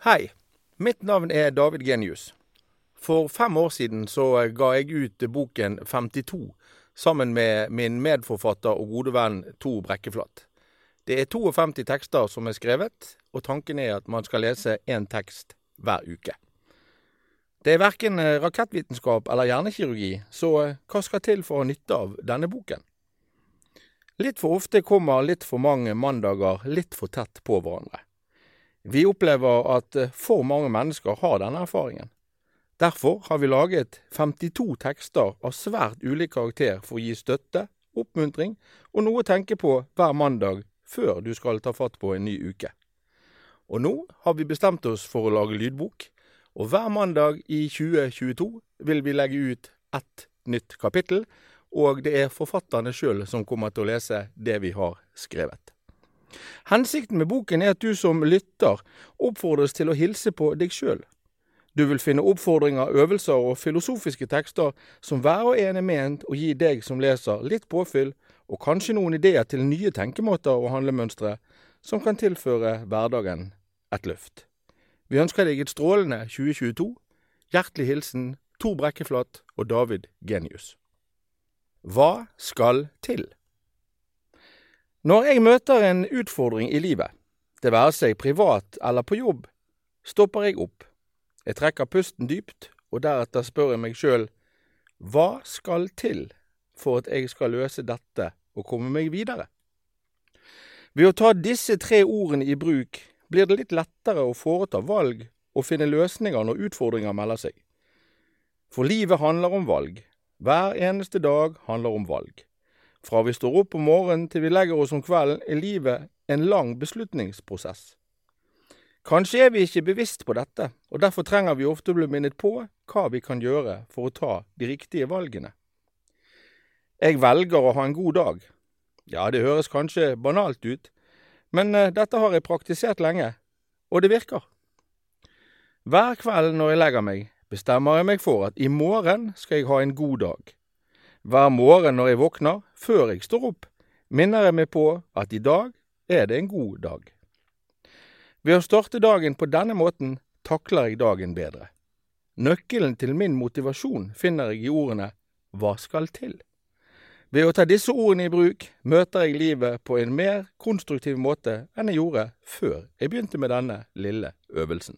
Hei, mitt navn er David Genius. For fem år siden så ga jeg ut boken 52 sammen med min medforfatter og gode venn Tor Brekkeflat. Det er 52 tekster som er skrevet, og tanken er at man skal lese én tekst hver uke. Det er verken rakettvitenskap eller hjernekirurgi, så hva skal til for å nytte av denne boken? Litt for ofte kommer litt for mange mandager litt for tett på hverandre. Vi opplever at for mange mennesker har denne erfaringen. Derfor har vi laget 52 tekster av svært ulik karakter for å gi støtte, oppmuntring og noe å tenke på hver mandag før du skal ta fatt på en ny uke. Og nå har vi bestemt oss for å lage lydbok, og hver mandag i 2022 vil vi legge ut ett nytt kapittel, og det er forfatterne sjøl som kommer til å lese det vi har skrevet. Hensikten med boken er at du som lytter oppfordres til å hilse på deg sjøl. Du vil finne oppfordringer, øvelser og filosofiske tekster som hver og en er ment å gi deg som leser litt påfyll, og kanskje noen ideer til nye tenkemåter og handlemønstre som kan tilføre hverdagen et løft. Vi ønsker deg et strålende 2022. Hjertelig hilsen Tor Brekkeflat og David Genius. Hva skal til? Når jeg møter en utfordring i livet, det være seg privat eller på jobb, stopper jeg opp. Jeg trekker pusten dypt, og deretter spør jeg meg sjøl hva skal til for at jeg skal løse dette og komme meg videre? Ved å ta disse tre ordene i bruk blir det litt lettere å foreta valg og finne løsninger når utfordringer melder seg. For livet handler om valg. Hver eneste dag handler om valg. Fra vi står opp om morgenen til vi legger oss om kvelden, er livet en lang beslutningsprosess. Kanskje er vi ikke bevisst på dette, og derfor trenger vi ofte å bli minnet på hva vi kan gjøre for å ta de riktige valgene. Jeg velger å ha en god dag. Ja, det høres kanskje banalt ut, men dette har jeg praktisert lenge, og det virker. Hver kveld når jeg legger meg, bestemmer jeg meg for at i morgen skal jeg ha en god dag. Hver morgen når jeg våkner, før jeg står opp, minner jeg meg på at i dag er det en god dag. Ved å starte dagen på denne måten takler jeg dagen bedre. Nøkkelen til min motivasjon finner jeg i ordene hva skal til? Ved å ta disse ordene i bruk møter jeg livet på en mer konstruktiv måte enn jeg gjorde før jeg begynte med denne lille øvelsen.